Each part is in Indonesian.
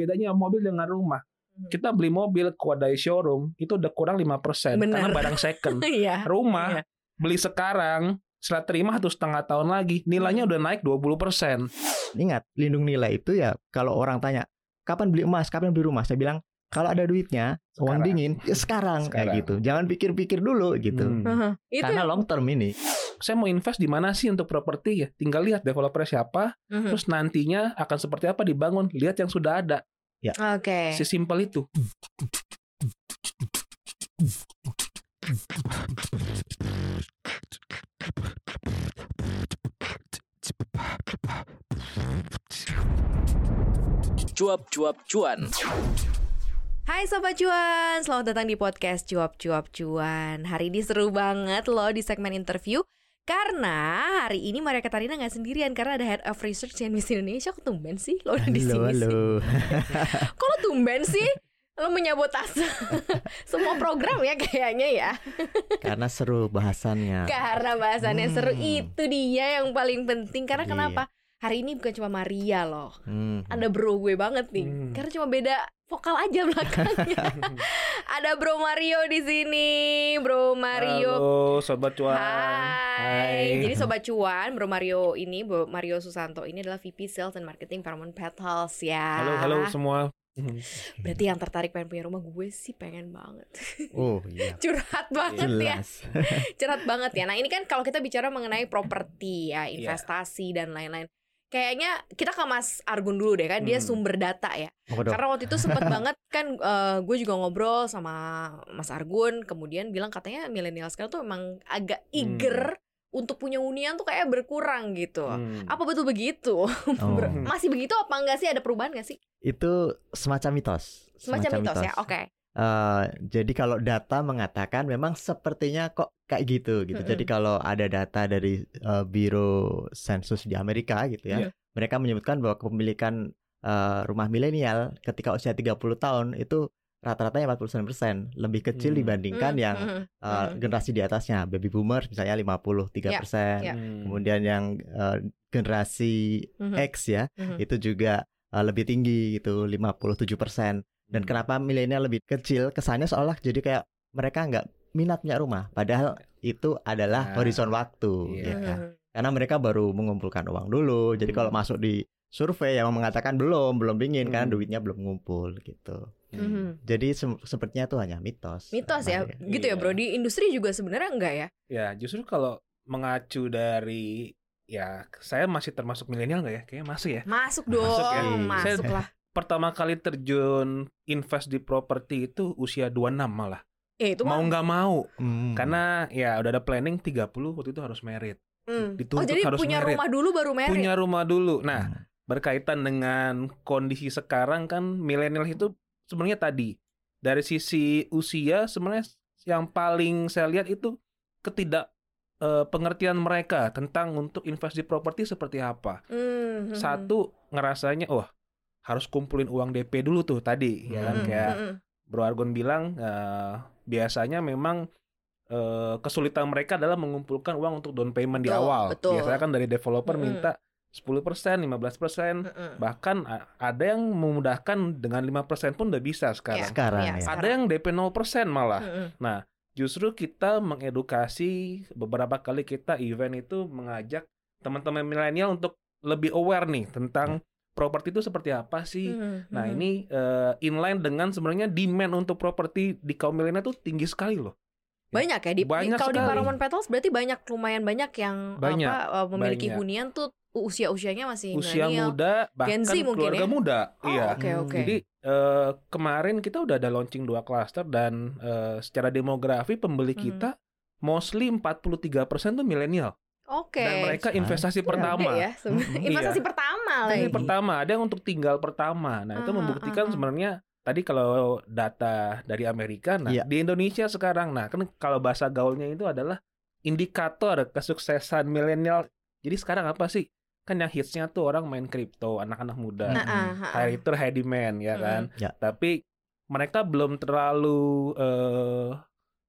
bedanya mobil dengan rumah. Hmm. Kita beli mobil keluar dari showroom itu udah kurang 5% Benar. karena barang second. Iya. Rumah Iya. beli sekarang setelah terima satu setengah tahun lagi nilainya Hmm. udah naik 20%. Ingat, lindung nilai itu ya kalau orang tanya, kapan beli emas, kapan beli rumah? Saya bilang, kalau ada duitnya, uang Sekarang. dingin, ya sekarang, kayak Sekarang. gitu. Jangan pikir-pikir dulu gitu. Hmm. Heeh. Itu Karena long term ini. Saya mau invest di mana sih untuk properti ya? Tinggal lihat developer siapa, Mhm. terus nantinya akan seperti apa dibangun. Lihat yang sudah ada. Oke. Sesimpel itu. Cuap-cuap cuan. Hai Sobat Cuan, selamat datang di podcast Cuap Cuap Cuan Hari ini seru banget loh di segmen interview Karena hari ini Maria Katarina nggak sendirian Karena ada Head of Research CNBC Indonesia Kok tumben sih lo udah di sini sih lo tumben sih? Lo menyabotase semua program ya kayaknya ya Karena seru bahasannya. Karena bahasannya seru Hmm. Itu dia yang paling penting Karena Iya. kenapa? Hari ini bukan cuma Maria loh Hmm. Ada bro gue banget nih Hmm. Karena cuma beda vokal aja belakangnya Ada Bro Mario di sini, Bro Mario. Halo sobat cuan. Hai. Jadi sobat cuan, Bro Mario ini, Bro Mario Susanto ini adalah VP Sales and Marketing Paramount Petals ya. Halo halo semua. Berarti yang tertarik pengen punya rumah gue sih pengen banget. Oh iya. Curhat banget ya. Jelas. Curhat banget ya. Nah, ini kan kalau kita bicara mengenai properti ya, Iya. investasi dan lain-lain. Kayaknya kita ke Mas Argun dulu deh kan, dia Hmm. sumber data ya. Dong? Karena waktu itu sempet banget kan eh, gue juga ngobrol sama Mas Argun kemudian bilang katanya milenial sekarang tuh emang agak eager untuk punya hunian tuh kayak berkurang gitu. Hmm. Apa betul begitu? Oh. Masih begitu apa enggak sih ada perubahan gak sih? Itu semacam mitos. Semacam mitos ya. Oke. Eh, jadi kalau data mengatakan memang sepertinya kok kayak gitu gitu. Jadi kalau ada data dari eh, Biro Sensus di Amerika gitu ya, Iya. mereka menyebutkan bahwa kepemilikan eh, rumah milenial ketika usia 30 tahun itu rata-ratanya 49% lebih kecil Hmm. dibandingkan Hmm, yang hmm, hmm. generasi di atasnya, baby boomers misalnya 53%. ya. Hmm. Kemudian yang eh, generasi Mhm, X ya, mhm. itu juga uh, lebih tinggi gitu 57% dan kenapa milenial lebih kecil kesannya seolah jadi kayak mereka nggak minat punya rumah padahal itu adalah Nah, horizon waktu iya. ya kan Mhm. karena mereka baru mengumpulkan uang dulu jadi kalau Hmm. masuk di survei yang mengatakan belum belum ingin karena Hmm. duitnya belum ngumpul gitu Mhm. jadi se- sepertinya itu hanya mitos Mitos ya, gitu ya Iya. bro. Di industri juga sebenarnya enggak ya? Ya justru kalau mengacu dari ya saya masih termasuk milenial nggak ya? Kayaknya masuk ya. Masuk Masuk dong, ya. masuk Saya- lah. Pertama kali terjun invest di properti itu usia 26 malah. Eh itu mau nggak mau. Hmm. Karena ya udah ada planning 30 waktu itu harus merit. Hmm. Oh jadi harus punya merit. rumah dulu baru merit. Punya rumah dulu. Nah, Hmm. berkaitan dengan kondisi sekarang kan milenial itu sebenarnya tadi dari sisi usia sebenarnya yang paling saya lihat itu ketidak eh, pengertian mereka tentang untuk invest di properti seperti apa. Hmm, hmm, Satu ngerasanya wah harus kumpulin uang DP dulu tuh tadi ya kan hmm, kayak hmm, hmm. Bro Argon bilang eh, biasanya memang eh, kesulitan mereka adalah mengumpulkan uang untuk down payment di Betul, awal. betul. Biasanya kan dari developer Mm-mm. minta 10%, 15%, Hmm, hmm. bahkan ada yang memudahkan dengan 5% pun udah bisa sekarang. Iya, Sekarang ya. Ada yang DP 0% malah. Hmm, hmm. Nah, justru kita mengedukasi beberapa kali kita event itu mengajak teman-teman milenial untuk lebih aware nih tentang properti itu seperti apa sih. Hmm, Nah, hmm. ini eh, inline dengan sebenarnya demand untuk properti di kaum milenial itu tinggi sekali loh. banyak ya di, di- Banyak kalau di sekali. Paramount Petals berarti banyak lumayan banyak yang Banyak, apa uh, memiliki banyak. hunian tuh usia-usianya masih Usia milenial. muda Gen bahkan Z mungkin keluarga ya? muda. Oh, iya. oke oke. Jadi eh, kemarin kita udah ada launching dua klaster dan eh, secara demografi pembeli Mhm. kita mostly 43% tuh milenial. Oke. Dan mereka investasi Gede pertama. ya, sebenarnya. Mm-mm. investasi Iya. pertama Ini lagi. pertama, ada yang untuk tinggal pertama. Nah, itu Aha, membuktikan aha. sebenarnya tadi kalau data dari Amerika, nah Iya. di Indonesia sekarang, nah kan kalau bahasa gaulnya itu adalah indikator kesuksesan milenial. Jadi sekarang apa sih? Kan yang hitsnya tuh orang main kripto, anak-anak muda, ah, ah, high return, high demand, ya Mm-mm. kan? Ya. Tapi mereka belum terlalu eh,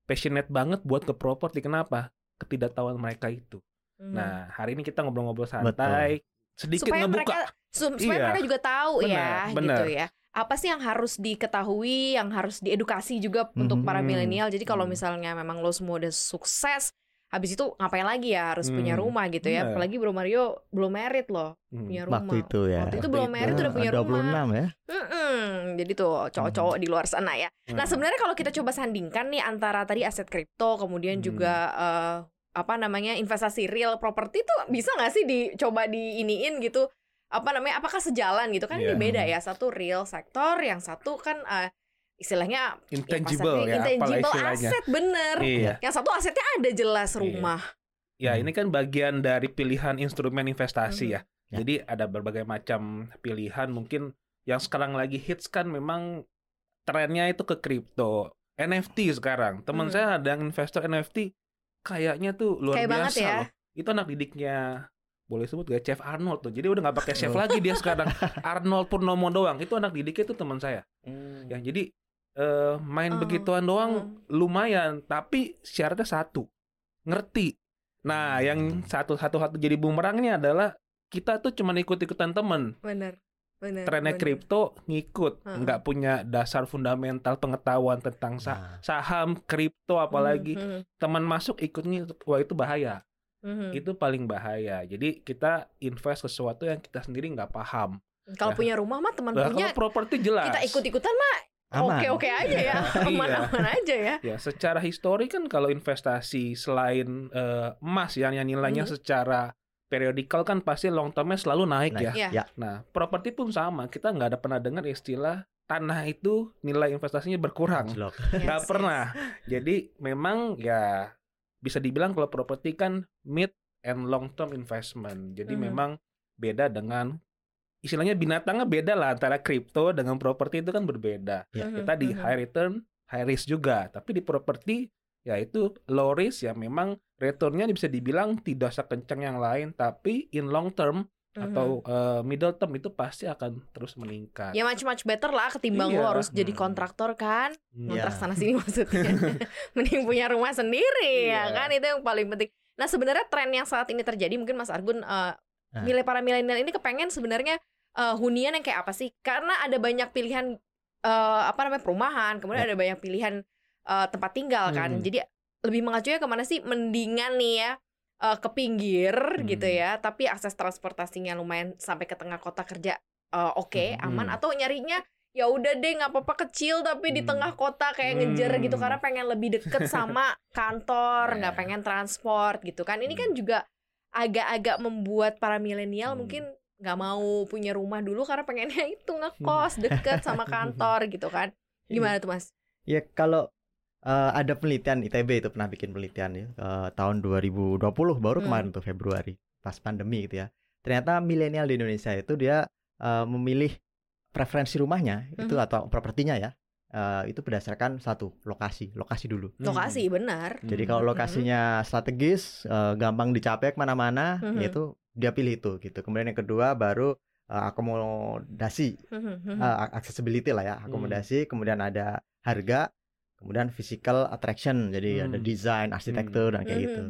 passionate banget buat ke properti. Kenapa? Ketidaktahuan mereka itu. Hmm. Nah, hari ini kita ngobrol-ngobrol santai, sedikit supaya ngebuka. mereka su- supaya Iya. mereka juga tahu ya Benar, benar. gitu ya. apa sih yang harus diketahui, yang harus diedukasi juga untuk para milenial. Jadi kalau Hmm. misalnya memang lo semua udah sukses, habis itu ngapain lagi ya harus punya Hmm. rumah gitu ya. Bener. Apalagi Bro Mario belum merit loh, Hmm. punya rumah. Waktu itu ya. Waktu itu belum merit udah punya 26 ya. Mm-mm. Jadi tuh cowok-cowok di luar sana ya. Nah Hmm. sebenarnya kalau kita coba sandingkan nih antara tadi aset kripto, kemudian Hmm. juga eh, apa namanya investasi real property tuh bisa nggak sih dicoba diiniin gitu? Apa namanya? Apakah sejalan gitu kan? Ini Iya. beda ya. Satu real sektor, yang satu kan eh, istilahnya ya intangible ya, apalah intangible aset bener. Iya. Yang satu asetnya ada jelas Iya. rumah. Ya, Hmm. ini kan bagian dari pilihan instrumen investasi Mhm. ya. Ya. Jadi ada berbagai macam pilihan. Mungkin yang sekarang lagi hits kan memang trennya itu ke kripto, NFT sekarang. Teman Mhm. saya ada yang investor NFT, kayaknya tuh luar Kayak banget biasa ya. loh. Itu anak didiknya boleh sebut gak Chef Arnold tuh. Jadi udah nggak pakai chef lagi dia sekarang. Arnold Purnomo doang. Itu anak didiknya itu teman saya. Ya jadi eh, main Oh, begituan doang oh. lumayan, tapi syaratnya satu, ngerti. Nah, yang satu satu satu jadi bumerangnya adalah kita tuh cuma ikut-ikutan temen. Bener. Bener. Trennya bener. kripto ngikut, nggak punya dasar fundamental pengetahuan tentang sa- Nah, saham, kripto apalagi. Mhm, Teman masuk ikutnya wah itu bahaya. mhm. Itu paling bahaya. Jadi kita invest sesuatu yang kita sendiri nggak paham. Kalau Ya. punya rumah mah teman Nah, punya properti jelas. kita ikut-ikutan mah aman. oke-oke aja ya. Aman-aman aja ya. Ya, secara histori kan kalau investasi selain eh, emas ya, yang nilainya Mhm. secara periodikal kan pasti long termnya selalu naik Naik. ya. Iya. Ya. Nah, properti pun sama. Kita nggak ada pernah dengar istilah tanah itu nilai investasinya berkurang. Nggak Yes, pernah. Jadi memang ya bisa dibilang kalau properti kan mid and long term investment. Jadi Mhm. memang beda dengan istilahnya binatangnya beda lah antara kripto dengan properti itu kan berbeda. Ya. Mhm, Kita di mhm. high return, high risk juga. Tapi di properti ya itu low risk ya memang returnnya bisa dibilang tidak sekencang yang lain. Tapi in long term Mhm. atau eh, middle term itu pasti akan terus meningkat. ya much much better lah ketimbang Iya. lo harus jadi Hmm. kontraktor kan Hmm. kontrak Iya. sana sini maksudnya mending punya rumah sendiri ya Iya. kan itu yang paling penting nah sebenarnya tren yang saat ini terjadi mungkin Mas Argun eh Nah. milih para milenial ini kepengen sebenarnya eh, hunian yang kayak apa sih karena ada banyak pilihan eh, apa namanya perumahan kemudian ada banyak pilihan eh, tempat tinggal kan Hmm. jadi lebih mengacunya ke mana sih mendingan nih ya eh, ke pinggir Hmm. gitu ya tapi akses transportasinya lumayan sampai ke tengah kota kerja eh, oke Hmm. aman atau nyarinya ya udah deh nggak apa-apa kecil tapi di Hmm. tengah kota kayak ngejer gitu Hmm. karena pengen lebih deket sama kantor nggak Ya. pengen transport gitu kan ini kan juga agak-agak membuat para milenial Hmm. mungkin nggak mau punya rumah dulu karena pengennya itu ngekos deket sama kantor gitu kan gimana tuh mas Ya kalau eh, ada penelitian ITB itu pernah bikin penelitian ya eh, tahun 2020 baru Hmm. kemarin tuh Februari pas pandemi gitu ya. Ternyata milenial di Indonesia itu dia eh, memilih preferensi rumahnya itu Mhm. atau propertinya ya. eh, itu berdasarkan satu lokasi, lokasi dulu. lokasi benar Jadi Hmm. kalau lokasinya strategis, eh, gampang dicapai ke mana-mana, Mhm. yaitu dia pilih itu gitu. Kemudian yang kedua baru eh, akomodasi Hmm. uh, accessibility lah ya akomodasi kemudian ada harga kemudian physical attraction jadi ada Hmm. desain arsitektur dan kayak Hmm, gitu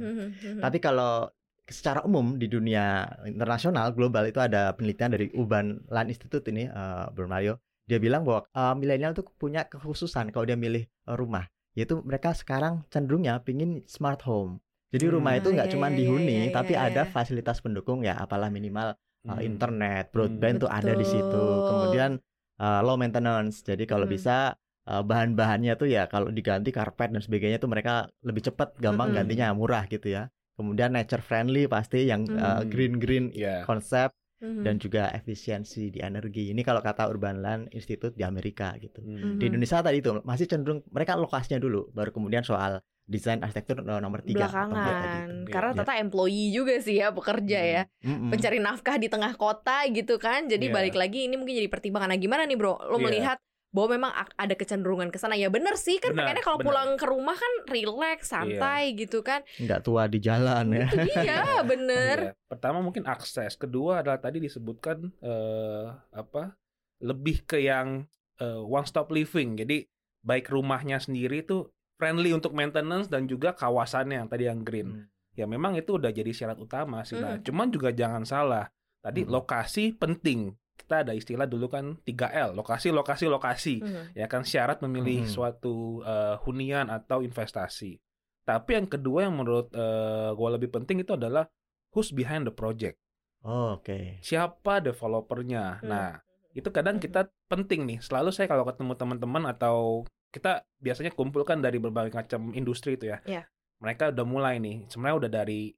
tapi kalau secara umum di dunia internasional global itu ada penelitian dari Urban Land Institute ini uh, Bro Mario dia bilang bahwa uh, milenial tuh punya kekhususan kalau dia milih uh, rumah yaitu mereka sekarang cenderungnya pingin smart home jadi Hmm. rumah itu Ah, nggak ya, cuma ya, ya, dihuni ya, tapi ya, ada ya. fasilitas pendukung ya apalah minimal uh, Hmm. internet, broadband tuh ada di situ. Kemudian uh, low maintenance. Jadi kalau Hmm. bisa uh, bahan-bahannya tuh ya kalau diganti karpet dan sebagainya tuh mereka lebih cepat, gampang Mm-mm. gantinya, murah gitu ya. Kemudian nature friendly pasti yang uh, Hmm. green-green Ya. konsep Mhm. dan juga efisiensi di energi. Ini kalau kata Urban Land Institute di Amerika gitu. Hmm. Di. Indonesia tadi itu masih cenderung mereka lokasinya dulu, baru kemudian soal desain arsitektur uh, nomor tiga empat tadi belakangan itu. karena Ya. tata employee juga sih ya pekerja ya Mm-mm. pencari nafkah di tengah kota gitu kan jadi Iya. balik lagi ini mungkin jadi pertimbangan nah gimana nih bro lo Iya. melihat bahwa memang ada kecenderungan ke sana ya bener sih kan Benar, pengennya kalau pulang ke rumah kan relax santai gitu kan nggak tua di jalan ya. itu dia bener Iya. Pertama mungkin akses, kedua adalah tadi disebutkan eh, apa? Lebih ke yang eh, one stop living. Jadi baik rumahnya sendiri tuh friendly untuk maintenance dan juga kawasannya yang tadi yang green. Hmm. Ya memang itu udah jadi syarat utama sih. Nah, Mhm. cuman juga jangan salah. Tadi Mhm. lokasi penting. Kita ada istilah dulu kan 3L, lokasi, lokasi, lokasi. Mhm. Ya kan syarat memilih Mhm. suatu eh, hunian atau investasi. Tapi yang kedua yang menurut eh, gue lebih penting itu adalah who's behind the project. Oh, Oke. Siapa developernya. Hmm. Nah, itu kadang kita penting nih. Selalu saya kalau ketemu teman-teman atau kita biasanya kumpulkan dari berbagai macam industri itu ya. Iya. Mereka udah mulai nih. Sebenarnya udah dari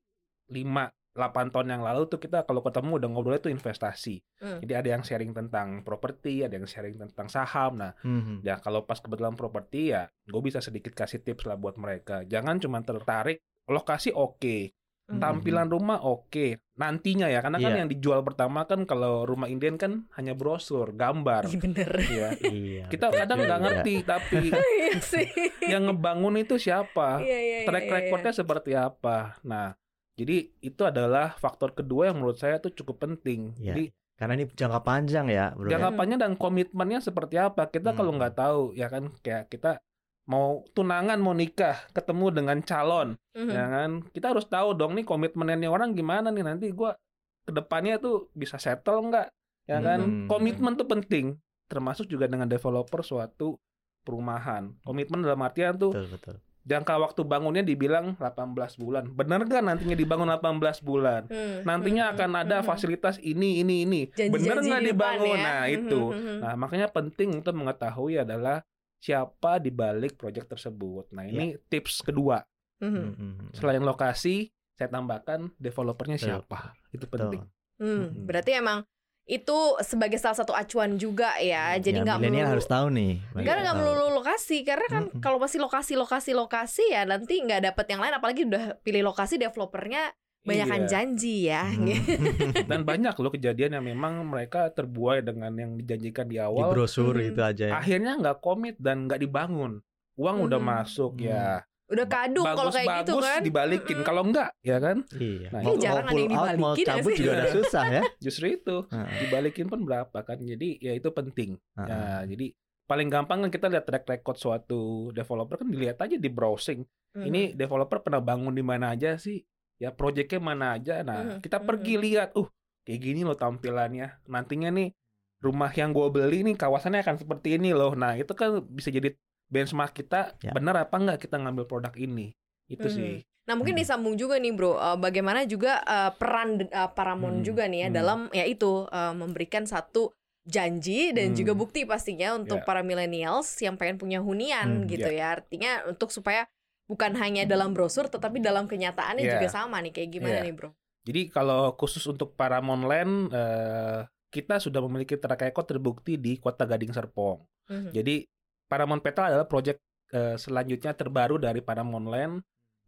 5 8 tahun yang lalu tuh kita kalau ketemu udah ngobrol itu investasi. Hmm. Jadi ada yang sharing tentang properti, ada yang sharing tentang saham. Nah, Mhm. ya kalau pas kebetulan properti ya gue bisa sedikit kasih tips lah buat mereka. Jangan cuma tertarik lokasi oke, Mhm. tampilan rumah oke, nantinya ya karena kan Iya. yang dijual pertama kan kalau rumah Indian kan hanya brosur, gambar. Iya bener. ya. Iya. Kita betul kadang nggak ngerti tapi Iya yang ngebangun itu siapa, Iya, iya, iya, track iya, recordnya seperti apa. Nah, jadi itu adalah faktor kedua yang menurut saya tuh cukup penting. Iya. Jadi Karena ini jangka panjang ya, Bro. jangka Hmm. panjang dan komitmennya seperti apa kita kalau Hmm. nggak tahu ya kan kayak kita mau tunangan mau nikah ketemu dengan calon Mhm. ya kan kita harus tahu dong nih komitmennya nih orang gimana nih nanti gua ke depannya tuh bisa settle nggak ya kan Hmm. komitmen tuh penting termasuk juga dengan developer suatu perumahan komitmen dalam artian tuh Betul, betul. Jangka waktu bangunnya dibilang 18 bulan bener nggak nantinya dibangun 18 bulan Hmm. nantinya Hmm. akan ada Hmm. fasilitas ini ini ini bener nggak dibangun ya. nah Mhm, itu mhm. nah makanya penting untuk mengetahui adalah siapa di balik proyek tersebut nah ini tips kedua. Mhm. selain lokasi saya tambahkan developernya Betul. siapa itu penting Betul. Hmm, berarti emang itu sebagai salah satu acuan juga ya. Jadi Ya, nggak milenial melulu harus tahu nih. Karena nggak melulu lokasi, karena kan Mm-mm. kalau masih lokasi, lokasi, lokasi ya nanti nggak dapet yang lain. Apalagi udah pilih lokasi developernya banyakan Iya. janji ya. Mhm. dan banyak loh kejadian yang memang mereka terbuai dengan yang dijanjikan di Di awal brosur Mhm. itu aja ya. akhirnya nggak komit dan nggak dibangun uang udah Mhm. masuk Hmm. ya Udah kadung kalau kayak gitu bagus kan. dibalikin Mm-mm. kalau enggak ya kan Iya. Nah, mau, jarang mau ada yang pull out, mau dibalikin ya cabut sih. juga udah susah ya. justru itu dibalikin pun berapa kan jadi ya itu penting. Nah, jadi paling gampang kan kita lihat track record suatu developer kan dilihat aja di browsing. Ini developer pernah bangun di mana aja sih? Ya proyeknya mana aja. Nah, kita pergi lihat, uh, kayak gini loh tampilannya. Nantinya nih rumah yang gue beli nih kawasannya akan seperti ini loh. Nah, itu kan bisa jadi benchmark kita Ya. benar apa enggak kita ngambil produk ini. Itu Mhm. sih. Nah mungkin Hmm. disambung juga nih bro, eh, bagaimana juga eh, peran eh, Paramount Hmm, juga nih ya hmm. dalam ya itu eh, memberikan satu janji dan Hmm. juga bukti pastinya untuk Ya. para millennials yang pengen punya hunian Hmm, gitu ya. Artinya untuk supaya bukan hanya dalam brosur tetapi dalam kenyataannya Ya. juga sama nih kayak gimana Ya. nih bro? Jadi kalau khusus untuk Paramount Land eh, kita sudah memiliki track record terbukti di Kota Gading Serpong. Mhm. Jadi Paramount Petal adalah proyek eh, selanjutnya terbaru dari Paramount Land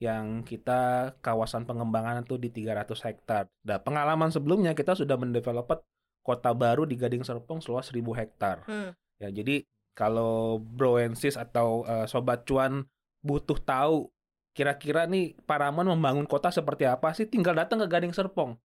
yang kita kawasan pengembangan itu di 300 hektar. Nah, pengalaman sebelumnya kita sudah mendevelop kota baru di Gading Serpong seluas 1000 hektar. Hmm. Ya, jadi kalau Bro and Sis atau eh, sobat cuan butuh tahu kira-kira nih Paramount membangun kota seperti apa sih, tinggal datang ke Gading Serpong.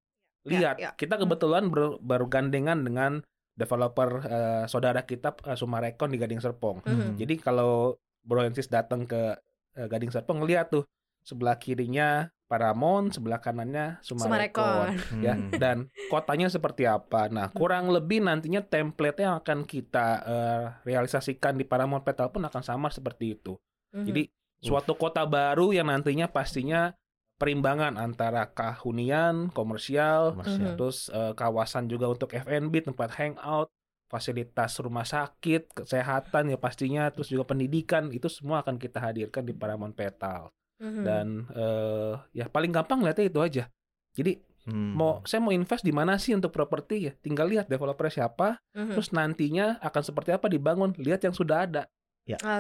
Ya, Lihat, ya. kita kebetulan ber- bergandengan dengan developer eh, saudara kita eh, Sumarekon di Gading Serpong. Mhm. Jadi kalau Bro and Sis datang ke eh, Gading Serpong ngeliat tuh sebelah kirinya Paramount, sebelah kanannya Sumarekon. Sumarekon. Ya, Hmm. dan kotanya seperti apa. Hmm. Nah, kurang lebih nantinya template yang akan kita eh, realisasikan di Paramount Petal pun akan sama seperti itu. Mhm. Jadi suatu kota baru yang nantinya pastinya perimbangan antara kahunian, komersial, Komersial. Terus eh, kawasan juga untuk F&B, tempat hangout, fasilitas rumah sakit, kesehatan ya pastinya, terus juga pendidikan itu semua akan kita hadirkan di Paramount Petal. Mhm. Dan eh, ya paling gampang lihatnya itu aja. Jadi Hmm. mau saya mau invest di mana sih untuk properti ya? Tinggal lihat developernya siapa, Mhm. terus nantinya akan seperti apa dibangun, lihat yang sudah ada.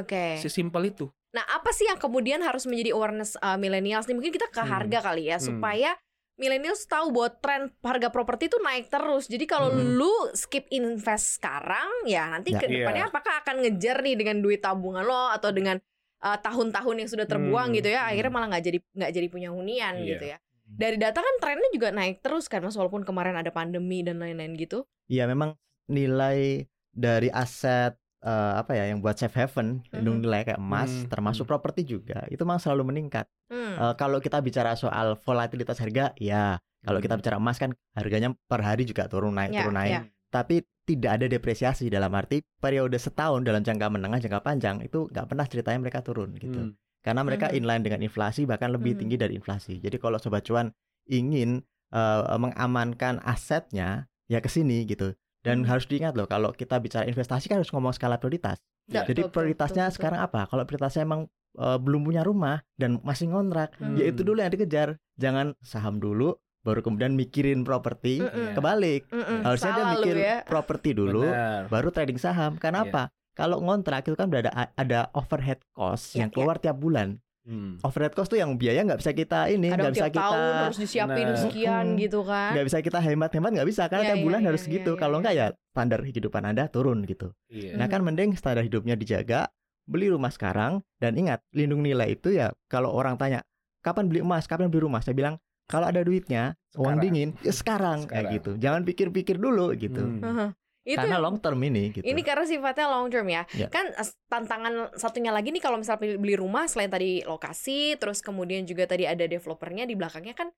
Oke. Sesimpel itu. Nah, apa sih yang kemudian harus menjadi awareness uh, millennials nih? Mungkin kita ke Hmm. harga kali ya, Hmm. supaya millennials tahu bahwa tren harga properti itu naik terus. Jadi kalau Hmm. lu skip invest sekarang, ya nanti Ya. ke depannya Iya. apakah akan ngejar nih dengan duit tabungan lo atau dengan uh, tahun-tahun yang sudah terbuang Hmm, gitu ya, hmm. akhirnya malah nggak jadi nggak jadi punya hunian Iya. gitu ya. Dari data kan trennya juga naik terus kan, mas walaupun kemarin ada pandemi dan lain-lain gitu. Iya memang nilai dari aset eh, apa ya yang buat safe haven, lindung Mhm. nilai kayak emas, Hmm, termasuk properti juga, itu memang selalu meningkat. Hmm. Eh, kalau kita bicara soal volatilitas harga, ya. Kalau kita Hmm. bicara emas kan harganya per hari juga turun naik Ya, turun naik. ya. tapi tidak ada depresiasi dalam arti periode setahun dalam jangka menengah jangka panjang itu nggak pernah ceritanya mereka turun gitu Hmm. karena mereka Mhm. inline dengan inflasi bahkan lebih Mhm. tinggi dari inflasi jadi kalau sobat cuan ingin eh, mengamankan asetnya ya ke sini gitu dan Mhm. harus diingat loh kalau kita bicara investasi kan harus ngomong skala prioritas Ya, jadi betul, prioritasnya betul, betul. sekarang apa kalau prioritasnya emang eh, belum punya rumah dan masih ngontrak Hmm. ya itu dulu yang dikejar jangan saham dulu baru kemudian mikirin properti Mm-mm. kebalik Mm-mm, harusnya dia salah mikir ya. properti dulu Benar. baru trading saham. Karena Iya. apa? Kalau ngontrak itu kan berada ada overhead cost Iya, yang keluar tiap bulan. Hmm. Overhead cost tuh yang biaya nggak bisa kita ini, nggak bisa tiap kita tahun harus disiapin Benar. sekian Mm-mm. gitu kan. nggak bisa kita hemat-hemat nggak bisa karena Iya, tiap iya, bulan iya, harus iya, segitu. iya, Kalau iya. nggak ya standar kehidupan Anda turun gitu. Iya. Nah kan mending standar hidupnya dijaga, beli rumah sekarang dan ingat lindung nilai itu ya kalau orang tanya kapan beli emas, kapan beli rumah, saya bilang kalau ada duitnya, uang Sekarang. dingin, ya sekarang, kayak Sekarang. gitu. Jangan pikir-pikir dulu gitu. Hmm. Heeh. Itu Karena long term ini gitu. Ini karena sifatnya long term ya. Ya. Kan tantangan satunya lagi nih kalau misalnya beli- rumah selain tadi lokasi, terus kemudian juga tadi ada developernya di belakangnya kan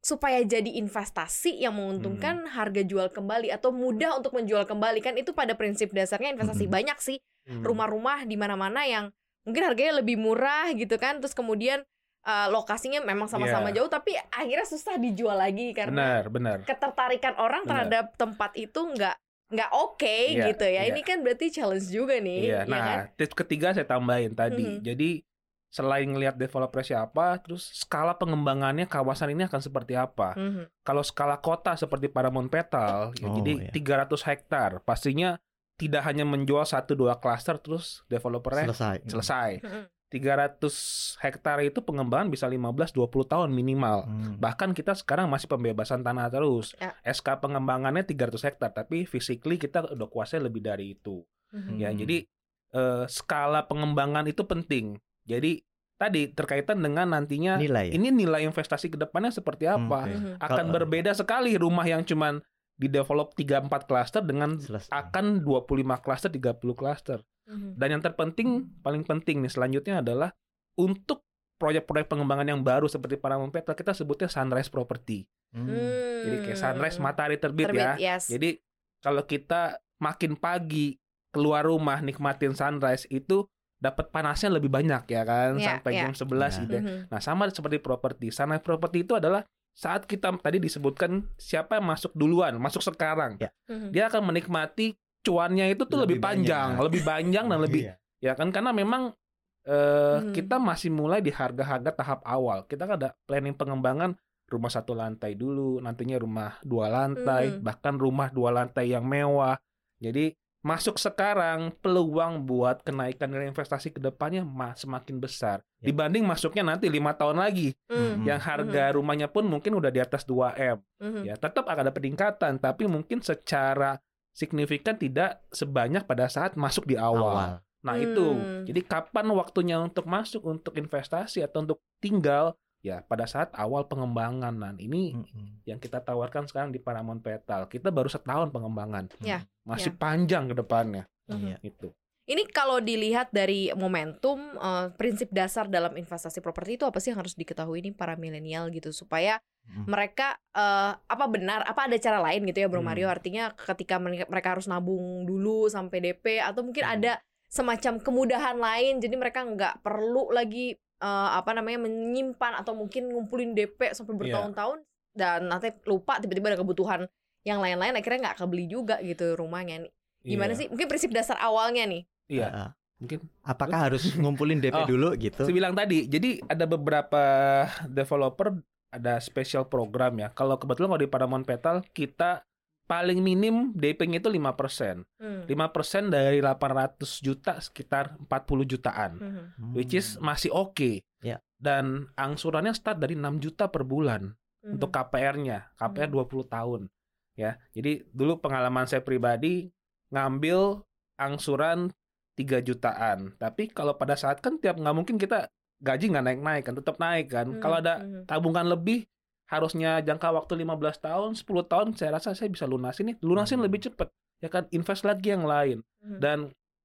supaya jadi investasi yang menguntungkan harga jual kembali atau mudah untuk menjual kembali kan itu pada prinsip dasarnya investasi Mm-mm. banyak sih Hmm. rumah-rumah di mana-mana yang mungkin harganya lebih murah gitu kan terus kemudian uh, lokasinya memang sama-sama Iya. jauh tapi akhirnya susah dijual lagi karena Benar, benar. ketertarikan orang Benar. terhadap tempat itu nggak nggak oke Iya, gitu ya. iya. Ini kan berarti challenge juga nih, Iya. ya Nah, kan? tips ketiga saya tambahin tadi. Mhm. Jadi selain ngelihat developer siapa, terus skala pengembangannya kawasan ini akan seperti apa. Mhm. Kalau skala kota seperti Paramount Petal, ya Oh, jadi iya. 300 hektar, pastinya tidak hanya menjual satu dua klaster terus developernya selesai. selesai. Mhm. 300 hektar itu pengembangan bisa 15-20 tahun minimal. Hmm. Bahkan kita sekarang masih pembebasan tanah terus. Ya. SK pengembangannya 300 hektar, tapi physically kita udah kuasai lebih dari itu. Mhm. Ya, Hmm. jadi eh, skala pengembangan itu penting. Jadi tadi terkaitan dengan nantinya Nilai. ya? ini nilai investasi ke depannya seperti Hmm, apa. oke. Mhm. Akan Kalau- berbeda sekali rumah yang cuman di develop 3-4 klaster dengan Selesai. akan 25 klaster, 30 klaster. Mhm. Dan yang terpenting, paling penting nih selanjutnya adalah untuk proyek-proyek pengembangan yang baru seperti Paramount Petal kita sebutnya sunrise property. Hmm. Jadi kayak sunrise Hmm. matahari terbit, Terbit, ya. yes. Jadi kalau kita makin pagi keluar rumah nikmatin sunrise itu dapat panasnya lebih banyak ya kan Ya, sampai ya. jam 11 Ya. gitu. ya. Mhm. Nah, sama seperti properti. Sunrise property itu adalah saat kita tadi disebutkan siapa yang masuk duluan, masuk sekarang. Ya. Mhm. Dia akan menikmati cuannya itu tuh lebih, Lebih panjang, banyak. lebih panjang dan lebih Iya. ya kan karena memang eh Hmm. kita masih mulai di harga-harga tahap awal. Kita kan ada planning pengembangan rumah satu lantai dulu, nantinya rumah dua lantai, Hmm. bahkan rumah dua lantai yang mewah. Jadi masuk sekarang peluang buat kenaikan nilai investasi ke depannya ma- semakin besar Ya. dibanding masuknya nanti lima tahun lagi Mhm. yang harga rumahnya pun mungkin udah di atas 2 m Mhm. ya tetap akan ada peningkatan tapi mungkin secara signifikan tidak sebanyak pada saat masuk di awal. Awal. Nah itu, Hmm. jadi kapan waktunya untuk masuk untuk investasi atau untuk tinggal ya pada saat awal pengembangan. Nah ini Mm-mm. yang kita tawarkan sekarang di Paramount Petal. Kita baru setahun pengembangan, Ya. masih panjang ke depannya. Mhm. Iya. Itu. Ini kalau dilihat dari momentum eh, prinsip dasar dalam investasi properti itu apa sih yang harus diketahui nih para milenial gitu supaya Mm. mereka eh, apa benar apa ada cara lain gitu ya Bro Hmm. Mario artinya ketika mereka harus nabung dulu sampai DP atau mungkin Hmm. ada semacam kemudahan lain jadi mereka nggak perlu lagi eh, apa namanya menyimpan atau mungkin ngumpulin DP sampai Iya. bertahun-tahun dan nanti lupa tiba-tiba ada kebutuhan yang lain-lain akhirnya nggak kebeli juga gitu rumahnya nih gimana Iya. sih mungkin prinsip dasar awalnya nih Iya, Ah, mungkin Apakah harus ngumpulin DP Oh, dulu gitu? Saya bilang tadi, jadi ada beberapa developer ada special program ya. Kalau kebetulan kalau di Paramount Petal kita paling minim DP-nya itu 5%. Hmm. 5% dari 800 juta sekitar 40 jutaan. Hmm. Which is masih oke. Ya. Dan angsurannya start dari 6 juta per bulan Mhm. untuk KPR-nya. KPR Hmm. 20 tahun. Ya. Jadi dulu pengalaman saya pribadi ngambil angsuran 3 jutaan. Tapi kalau pada saat kan tiap nggak mungkin kita gaji nggak naik-naik kan, tetap naik kan. Mhm. Kalau ada Mhm. tabungan lebih harusnya jangka waktu 15 tahun, 10 tahun saya rasa saya bisa lunasin nih. Lunasin Hmm. lebih cepat. Ya kan invest lagi yang lain. Mhm. Dan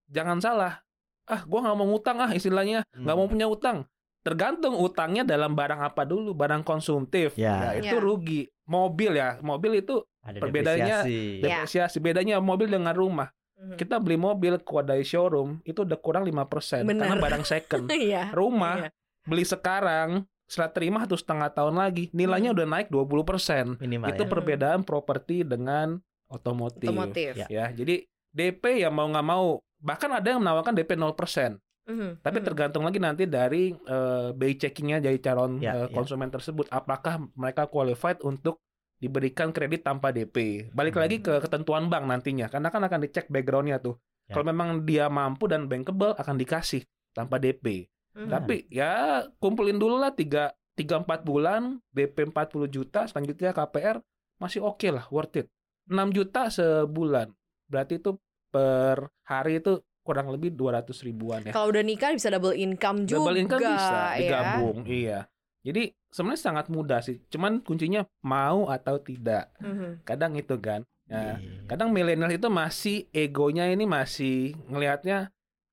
jangan salah. Ah, gua nggak mau ngutang ah istilahnya, nggak mau Hmm. punya utang. tergantung utangnya dalam barang apa dulu, barang konsumtif. Ya. itu Ya. rugi. Mobil ya, mobil itu Ada Perbedaannya- depresiasi. Ya. depresiasi. Bedanya mobil dengan rumah. Mhm. Kita beli mobil keluar dari showroom itu udah kurang 5% Bener. karena barang second. Iya. Rumah Iya. beli sekarang setelah terima satu setengah tahun lagi nilainya Hmm. udah naik 20%. minimal itu ya. perbedaan properti dengan otomotif. Otomotif. Ya. Ya, jadi DP ya mau nggak mau bahkan ada yang menawarkan DP 0%. Mhm. Tapi Mhm. tergantung lagi nanti dari eh, BI checkingnya dari calon Ya, ya. konsumen tersebut apakah mereka qualified untuk diberikan kredit tanpa DP. Balik Hmm. lagi ke ketentuan bank nantinya karena kan akan dicek backgroundnya tuh. Ya. Kalau memang dia mampu dan bankable akan dikasih tanpa DP. Mhm. Tapi ya kumpulin dulu lah 3 3 4 bulan DP 40 juta selanjutnya KPR masih oke lah worth it. 6 juta sebulan. Berarti itu per hari itu kurang lebih 200 ribuan ya. Kalau udah nikah bisa double income juga. Double income bisa ya. digabung, iya. Jadi sebenarnya sangat mudah sih. Cuman kuncinya mau atau tidak. Mhm. Kadang itu kan. Iya. Ya, kadang milenial itu masih egonya ini masih ngelihatnya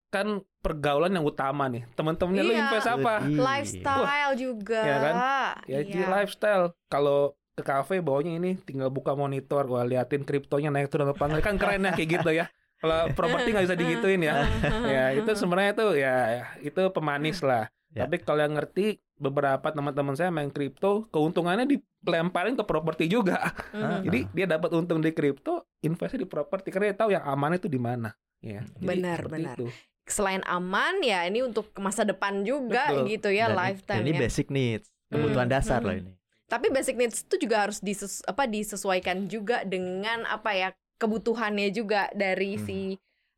kan pergaulan yang utama nih. Teman-temannya lu Iya. invest apa? Iya. Lifestyle juga. Ya kan? Ya Iya. jadi lifestyle. Kalau ke kafe bawanya ini tinggal buka monitor, wah liatin kriptonya naik turun apa enggak. kan keren ya kayak gitu ya. Kalau properti nggak bisa digituin ya. ya itu sebenarnya itu ya itu pemanis lah. Ya. Tapi kalau yang ngerti beberapa teman-teman saya main kripto, keuntungannya dilemparin ke properti juga. Mhm. Jadi dia dapat untung di kripto, investasi di properti karena dia tahu yang aman itu di mana. Ya, jadi Benar, benar. itu. Selain aman ya ini untuk masa depan juga Betul. gitu ya Dan- lifetime dan ini ya. basic needs, kebutuhan Hmm, dasar hmm. loh ini. Tapi basic needs itu juga harus dises apa disesuaikan juga dengan apa ya kebutuhannya juga dari Hmm. si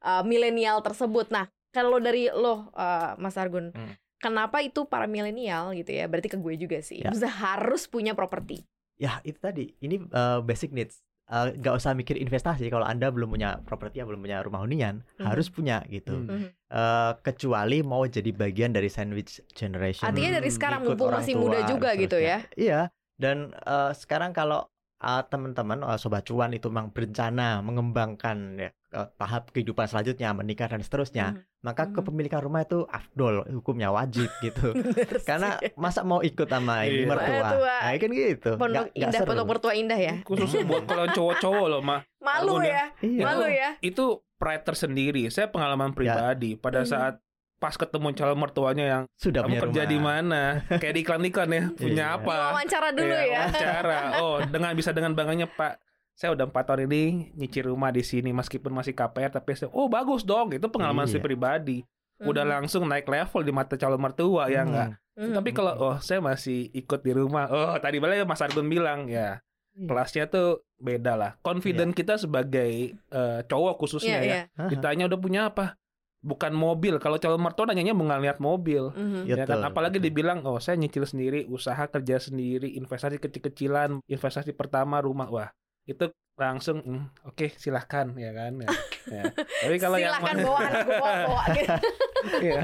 uh, milenial tersebut. Nah, kalau dari lo uh, Mas Argun, Hmm. Kenapa itu para milenial gitu ya? Berarti ke gue juga sih. Ya. Harus punya properti. Ya itu tadi, ini uh, basic needs. Uh, Gak usah mikir investasi kalau anda belum punya properti, belum punya rumah hunian, Mhm. harus punya gitu. Hmm. Mhm. Uh, kecuali mau jadi bagian dari sandwich generation. Artinya dari sekarang mumpung masih tua muda juga gitu ya. Iya, dan uh, sekarang kalau uh, teman-teman uh, sobat cuan itu memang berencana mengembangkan ya uh, tahap kehidupan selanjutnya, menikah dan seterusnya, Mhm. maka Mhm. kepemilikan rumah itu afdol, hukumnya wajib gitu. Karena masa mau ikut sama ini Iya. mertua? Nah, kan gitu. pondok nggak indah, seru. pondok mertua indah ya. Khususnya buat kalau cowok-cowok loh, mah. Malu ya. ya, Iya. malu ya. Itu pride tersendiri. Saya pengalaman pribadi pada Hmm. saat pas ketemu calon mertuanya yang Sudah kamu punya kerja rumah. di mana? Kayak di iklan-iklan ya, punya Iya. apa? Wawancara dulu Iya, ya. Wawancara. Oh, dengan bisa dengan bangganya Pak. Saya udah empat tahun ini nyicil rumah di sini meskipun masih KPR tapi saya, oh bagus dong itu pengalaman Iya. saya pribadi udah Mhm. langsung naik level di mata calon mertua ya Hmm. enggak Mhm. tapi kalau oh saya masih ikut di rumah oh tadi balik Mas Argun bilang ya Iya. kelasnya tuh beda lah confident kita sebagai eh, cowok Iya, khususnya ya iya. Hah? ditanya udah punya apa bukan mobil kalau calon mertua nanyanya lihat mobil Mhm. Iya. ya kan apalagi betul. dibilang oh saya nyicil sendiri usaha kerja sendiri investasi kecil-kecilan investasi pertama rumah wah itu langsung "Hmm, oke silahkan ya kan ya, ya. tapi kalau yang Silahkan bawa anak bawa, bawa gitu. Iya.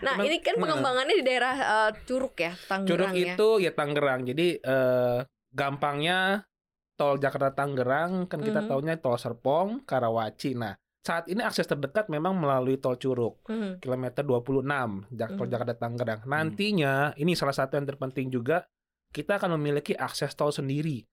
Nah ini kan pengembangannya di daerah eh, Curug ya, Tangerang Curug ya. itu ya Tangerang jadi eh, gampangnya tol Jakarta Tangerang kan kita Mhm. taunya tol Serpong Karawaci nah saat ini akses terdekat memang melalui tol Curug Mhm. kilometer 26 Jak- tol Mhm. Jakarta Tangerang. Nantinya ini salah satu yang terpenting juga kita akan memiliki akses tol sendiri.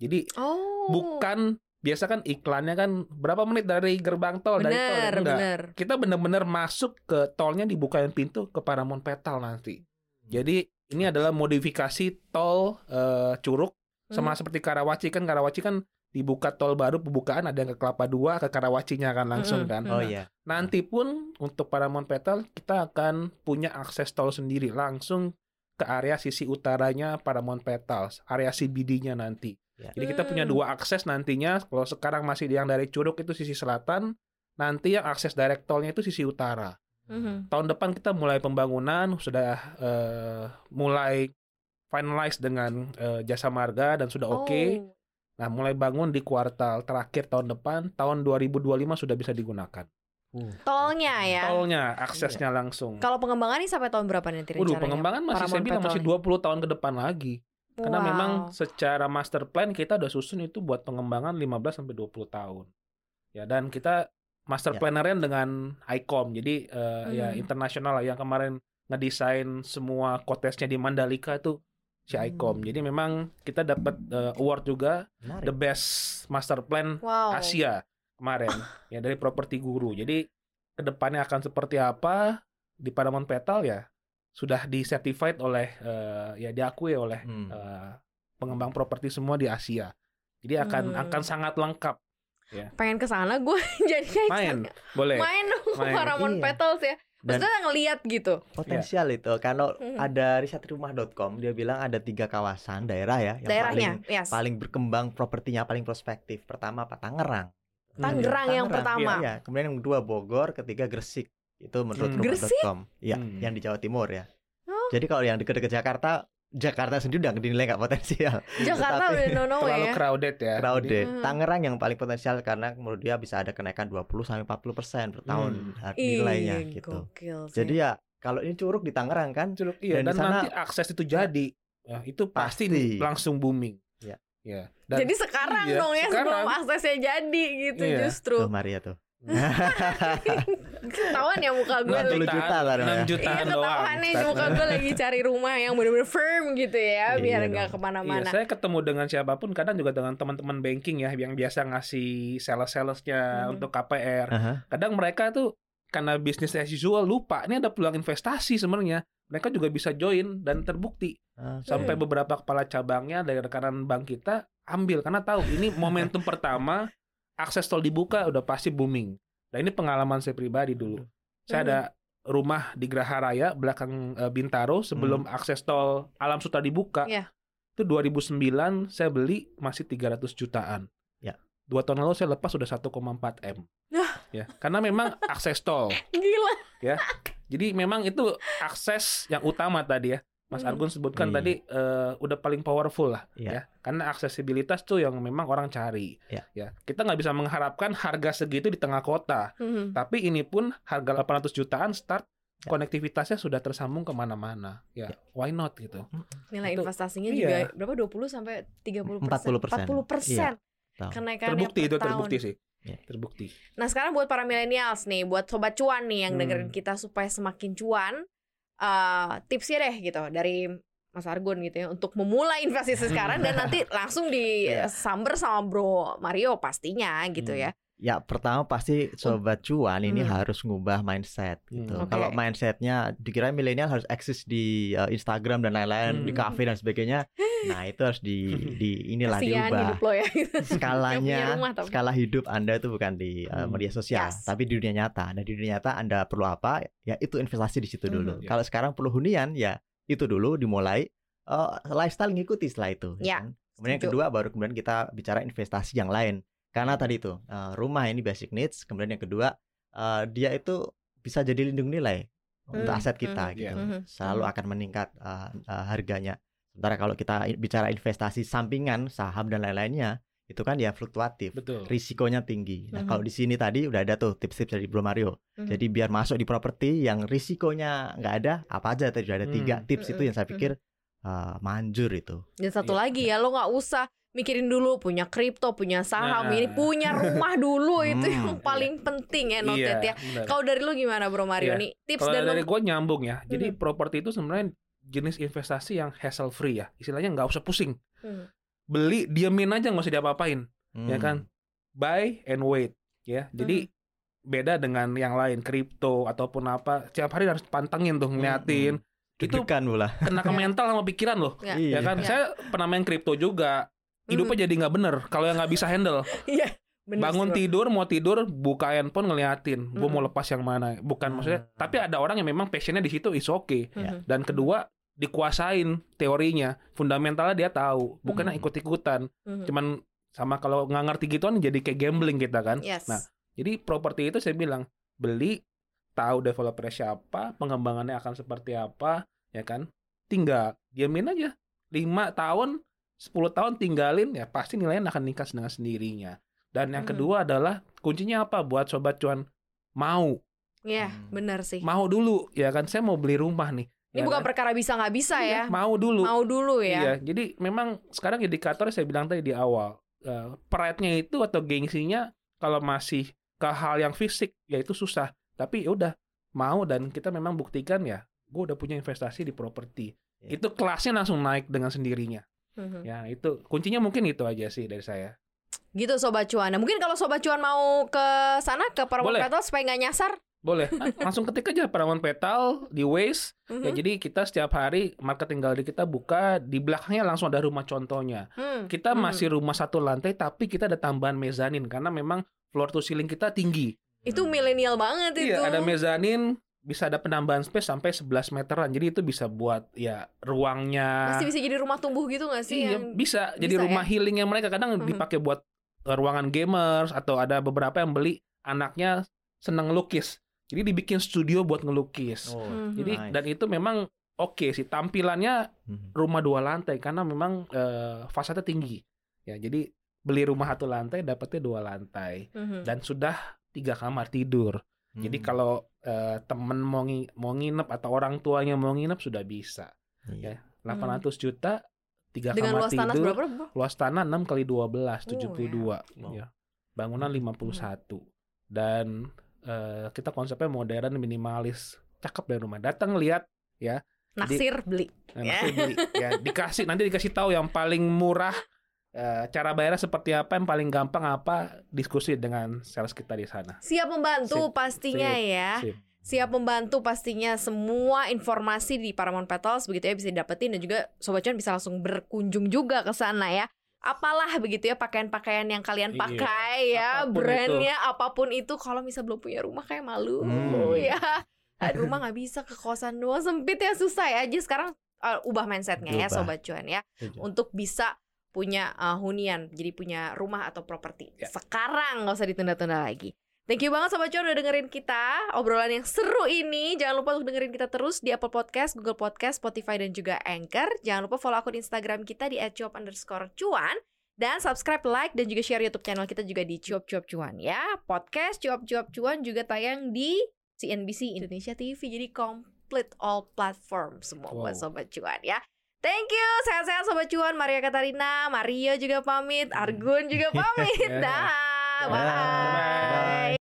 Jadi Oh. bukan biasa kan iklannya kan berapa menit dari gerbang tol dari tol? Bener, enggak. bener. Kita benar-benar masuk ke tolnya dibukain pintu ke Paramount Petal nanti. Jadi ini adalah modifikasi tol eh, Curug sama Mhm. seperti Karawaci kan Karawaci kan dibuka tol baru pembukaan ada yang ke Kelapa Dua ke Karawacinya kan langsung Mhm. kan. Oh iya. Nanti pun untuk Paramount Petal kita akan punya akses tol sendiri langsung ke area sisi utaranya Paramount Petal, area CBD-nya nanti. Ya. Jadi kita punya Hmm. dua akses nantinya. Kalau sekarang masih yang dari Curug itu sisi selatan, nanti yang akses direct tolnya itu sisi utara. Mhm. Tahun depan kita mulai pembangunan, sudah eh, mulai finalize dengan eh, jasa marga dan sudah oke. Oh. Nah, mulai bangun di kuartal terakhir tahun depan, tahun 2025 sudah bisa digunakan. Tolnya ya. Tolnya, aksesnya langsung. Kalau pengembangan ini sampai tahun berapa nanti Waduh, rencananya? pengembangan masih saya bilang masih Petal 20 tahun ke depan lagi. Karena Wow. memang secara master plan kita udah susun itu buat pengembangan 15 sampai 20 tahun. Ya, dan kita master Ya. plannernya dengan ICOM. Jadi ya Hmm. internasional lah yang kemarin ngedesain semua kotesnya di Mandalika itu si Hmm. ICOM. Jadi memang kita dapat eh, award juga Menarik. the best master plan Wow. Asia kemarin ya dari properti guru. Jadi ke depannya akan seperti apa di Paramount Petal ya sudah disertified oleh eh, ya diakui oleh Hmm. eh, pengembang properti semua di Asia. Jadi akan Hmm. akan sangat lengkap. Pengen ke sana gue jadi kayak Main, boleh. main dong Main. Paramount Iya. Petals ya. Dan Maksudnya ngeliat gitu. potensial itu kalau Hmm. ada risetrumah.com dia bilang ada tiga kawasan daerah ya yang Daerahnya, paling yes. paling berkembang propertinya paling prospektif. Pertama apa? Tangerang. Tangerang yang pertama. Iya, kemudian yang kedua Bogor, ketiga Gresik. Itu menurut Hmm. rumah.com. Iya, Hmm. yang di Jawa Timur ya. Oh. Jadi kalau yang dekat-dekat Jakarta, Jakarta sendiri udah dinilai nggak potensial. Jakarta Tetapi- udah no no Terlalu ya. crowded ya. Crowded. Hmm. Tangerang yang paling potensial karena menurut dia bisa ada kenaikan 20 sampai 40 persen per tahun Hmm. har- Ih, nilainya gitu. gokil sih. Jadi ya kalau ini curug di Tangerang kan, Curug, iya, Dan dan, sana- nanti akses itu jadi, ya, itu pasti, Pasti. langsung booming. Iya. Ya. Dan jadi sekarang iya, dong ya sekarang. sebelum aksesnya jadi gitu Iya. justru. tuh Maria tuh. Ketahuan ya muka gue 40 lagi. juta lah, ya. 6 Iya jutaan doang. ketahuan nih muka gue lagi cari rumah yang bener-bener firm gitu ya Iya biar nggak Iya, ke mana-mana. saya ketemu dengan siapa pun, kadang juga dengan teman-teman banking ya yang biasa ngasih sales-salesnya Mhm. untuk KPR. Aha. Kadang mereka tuh karena bisnis as usual lupa ini ada peluang investasi sebenarnya. Mereka juga bisa join dan terbukti Ah, sampai Hmm. beberapa kepala cabangnya dari rekanan bank kita ambil karena tahu ini momentum pertama akses tol dibuka udah pasti booming. Nah ini pengalaman saya pribadi dulu. Saya Hmm. ada rumah di Graha Raya belakang eh, Bintaro sebelum akses tol Alam Sutra dibuka. Iya. Itu 2009 saya beli masih 300 jutaan. Ya. Dua tahun lalu saya lepas sudah 1,4 m. Ya, karena memang akses tol. Gila. Jadi memang itu akses yang utama tadi ya. Mas Hmm. Argun sebutkan Iya. tadi eh, udah paling powerful lah Iya. ya. Karena aksesibilitas tuh yang memang orang cari. Iya. Ya. Kita nggak bisa mengharapkan harga segitu di tengah kota. Hmm. Tapi ini pun harga 800 jutaan start Ya. konektivitasnya sudah tersambung ke mana-mana. Ya, why not gitu. Nilai Itu- investasinya iya. juga berapa 20 sampai 30 persen. 40%. 40 persen. Tahu. Kenaikannya Terbukti per itu tahun. terbukti sih. Iya. Terbukti. Nah sekarang buat para millennials nih, buat sobat cuan nih yang Hmm. dengerin kita supaya semakin cuan, eh tipsnya deh gitu dari Mas Argun gitu ya untuk memulai investasi sekarang dan nanti langsung Iya. disamber sama Bro Mario pastinya gitu Hmm. ya. Ya pertama pasti sobat cuan ini Hmm. harus ngubah mindset gitu. Hmm. Oke. Kalau mindsetnya dikira milenial harus eksis di uh, Instagram dan lain-lain, di Hmm. kafe dan sebagainya. Nah itu harus di di inilah Kasihan diubah. hidup lo ya. Punya Skalanya, rumah skala hidup Anda itu bukan di uh, Hmm. media sosial, Yes. tapi di dunia nyata. Nah di dunia nyata Anda perlu apa? Ya itu investasi di situ dulu. Mhm. Kalau sekarang perlu hunian, ya itu dulu dimulai. Uh, lifestyle ngikuti setelah itu. Ya, kan? Kemudian yang kedua baru kemudian kita bicara investasi yang lain. Karena tadi itu uh, rumah ini basic needs. Kemudian yang kedua uh, dia itu bisa jadi lindung nilai untuk Hmm, aset kita hmm, gitu. iya. Selalu Hmm. akan meningkat uh, uh, harganya. Sementara kalau kita bicara investasi sampingan, saham dan lain-lainnya, itu kan ya fluktuatif. Betul. Risikonya tinggi. Nah, Mhm. kalau di sini tadi udah ada tuh tips-tips dari Bro Mario. Mhm. Jadi biar masuk di properti yang risikonya nggak ada, apa aja tadi udah ada tiga Hmm. tips itu Mhm, yang saya pikir uh, manjur itu. Dan satu Iya. lagi ya lo nggak usah mikirin dulu punya kripto, punya saham, Nah. ini punya rumah dulu itu Hmm, yang paling penting ya noted ya. benar. Kalau dari lo gimana Bro Mario Iya. nih tips Kalau dan dari gue nyambung ya. Jadi Mhm. properti itu sebenarnya jenis investasi yang hassle free ya. Istilahnya nggak usah pusing. Hmm. Beli, diemin aja nggak usah diapa-apain. Ya Hmm. kan? Buy and wait. Ya. Jadi beda dengan yang lain kripto ataupun apa. Tiap hari harus pantengin tuh ngeliatin. Itu Deg-degan pula. kena ke mental sama pikiran loh. Ya. Iya. Ya kan? Iya. Saya pernah main kripto juga. Hidupnya jadi nggak bener kalau yang nggak bisa handle. Iya. bener Bangun sih, tidur mau tidur buka handphone ngeliatin. Gue mau lepas yang mana. Bukan maksudnya. Tapi ada orang yang memang passionnya di situ is okay. Mhm. Dan kedua dikuasain teorinya, fundamentalnya dia tahu, bukannya Hmm. ikut-ikutan. Mhm. Cuman sama kalau nggak ngerti gituan jadi kayak gambling kita kan. Yes. Nah, jadi properti itu saya bilang beli, tahu developernya siapa, pengembangannya akan seperti apa, ya kan? Tinggal diamin aja. 5 tahun, 10 tahun tinggalin ya pasti nilainya akan meningkat dengan sendirinya. Dan yang Hmm. kedua adalah kuncinya apa buat sobat cuan mau, Iya, Hmm. benar sih. mau dulu ya kan saya mau beli rumah nih. Ini ya bukan kan? perkara bisa nggak bisa ya. Iya, Mau dulu. Mau dulu ya. Iya, jadi memang sekarang indikatornya saya bilang tadi di awal, eh, pride-nya itu atau gengsinya kalau masih ke hal yang fisik ya itu susah. Tapi ya udah mau dan kita memang buktikan ya gue udah punya investasi di properti. Ya. Itu kelasnya langsung naik dengan sendirinya. Mhm. Ya, itu kuncinya mungkin itu aja sih dari saya. Gitu sobat cuan. Nah, mungkin kalau sobat cuan mau ke sana ke Paramount Boleh. Petal supaya nggak nyasar. Boleh, langsung ketik aja Paramount Petal di Waze. Mhm. Ya, jadi kita setiap hari marketing gallery kita buka di belakangnya langsung ada rumah contohnya. Hmm. Kita Hmm. masih rumah satu lantai tapi kita ada tambahan mezanin karena memang floor to ceiling kita tinggi. itu milenial banget itu. Iya, ada mezanin, bisa ada penambahan space sampai 11 meteran. Jadi itu bisa buat ya ruangnya. Masih bisa jadi rumah tumbuh gitu gak sih? Iya, yang... bisa. Jadi bisa rumah healing yang mereka kadang Mhm. dipakai buat eh, ruangan gamers atau ada beberapa yang beli anaknya seneng ngelukis. Jadi dibikin studio buat ngelukis. Oh, Mhm. Jadi nice. dan itu memang oke sih tampilannya Mhm. rumah dua lantai karena memang eh, fasadnya tinggi. Ya, jadi beli rumah satu lantai dapatnya dua lantai Mhm. dan sudah tiga kamar tidur. Jadi Hmm. kalau eh, temen mau ngi- mau nginep atau orang tuanya mau nginep sudah bisa. Iya. 800 juta tiga Dengan kamar luas tanah tidur. berapa? Bro? Luas tanah 6 kali 12 Oh, 72 Wow. ya. Bangunan 51 dan eh, kita konsepnya modern minimalis. Cakep dari rumah. Datang lihat Naksir beli. Nah, Ya. nanti beli. ya dikasih nanti dikasih tahu yang paling murah cara bayarnya seperti apa yang paling gampang apa diskusi dengan sales kita di sana. Siap membantu Sip, pastinya sip, ya. Sip. Siap membantu pastinya semua informasi di Paramount Petals begitu ya bisa didapetin dan juga sobat cuan bisa langsung berkunjung juga ke sana ya. Apalah begitu ya pakaian-pakaian yang kalian Iya, pakai ya, apa pun brandnya apa pun itu kalau misal belum punya rumah kayak malu Hmm. ya. Ada rumah nggak bisa ke kosan doang sempit ya susah ya. Jadi sekarang uh, ubah mindsetnya ya sobat cuan ya untuk bisa punya uh, hunian, jadi punya rumah atau properti. Ya. Sekarang nggak usah ditunda-tunda lagi. Thank you banget Sobat Cuan udah dengerin kita Obrolan yang seru ini Jangan lupa untuk dengerin kita terus Di Apple Podcast, Google Podcast, Spotify, dan juga Anchor Jangan lupa follow akun Instagram kita Di @cuap underscore cuan Dan subscribe, like, dan juga share Youtube channel kita juga di Cuap Cuap Cuan ya Podcast Cuap Cuap Cuan juga tayang di CNBC Indonesia TV Jadi complete all platform semua buat Wow. Sobat Cuan ya Thank you, sehat-sehat Sobat Cuan Maria Katarina, Mario juga pamit Argun juga pamit Ya. Dah, Dah. bye. Bye.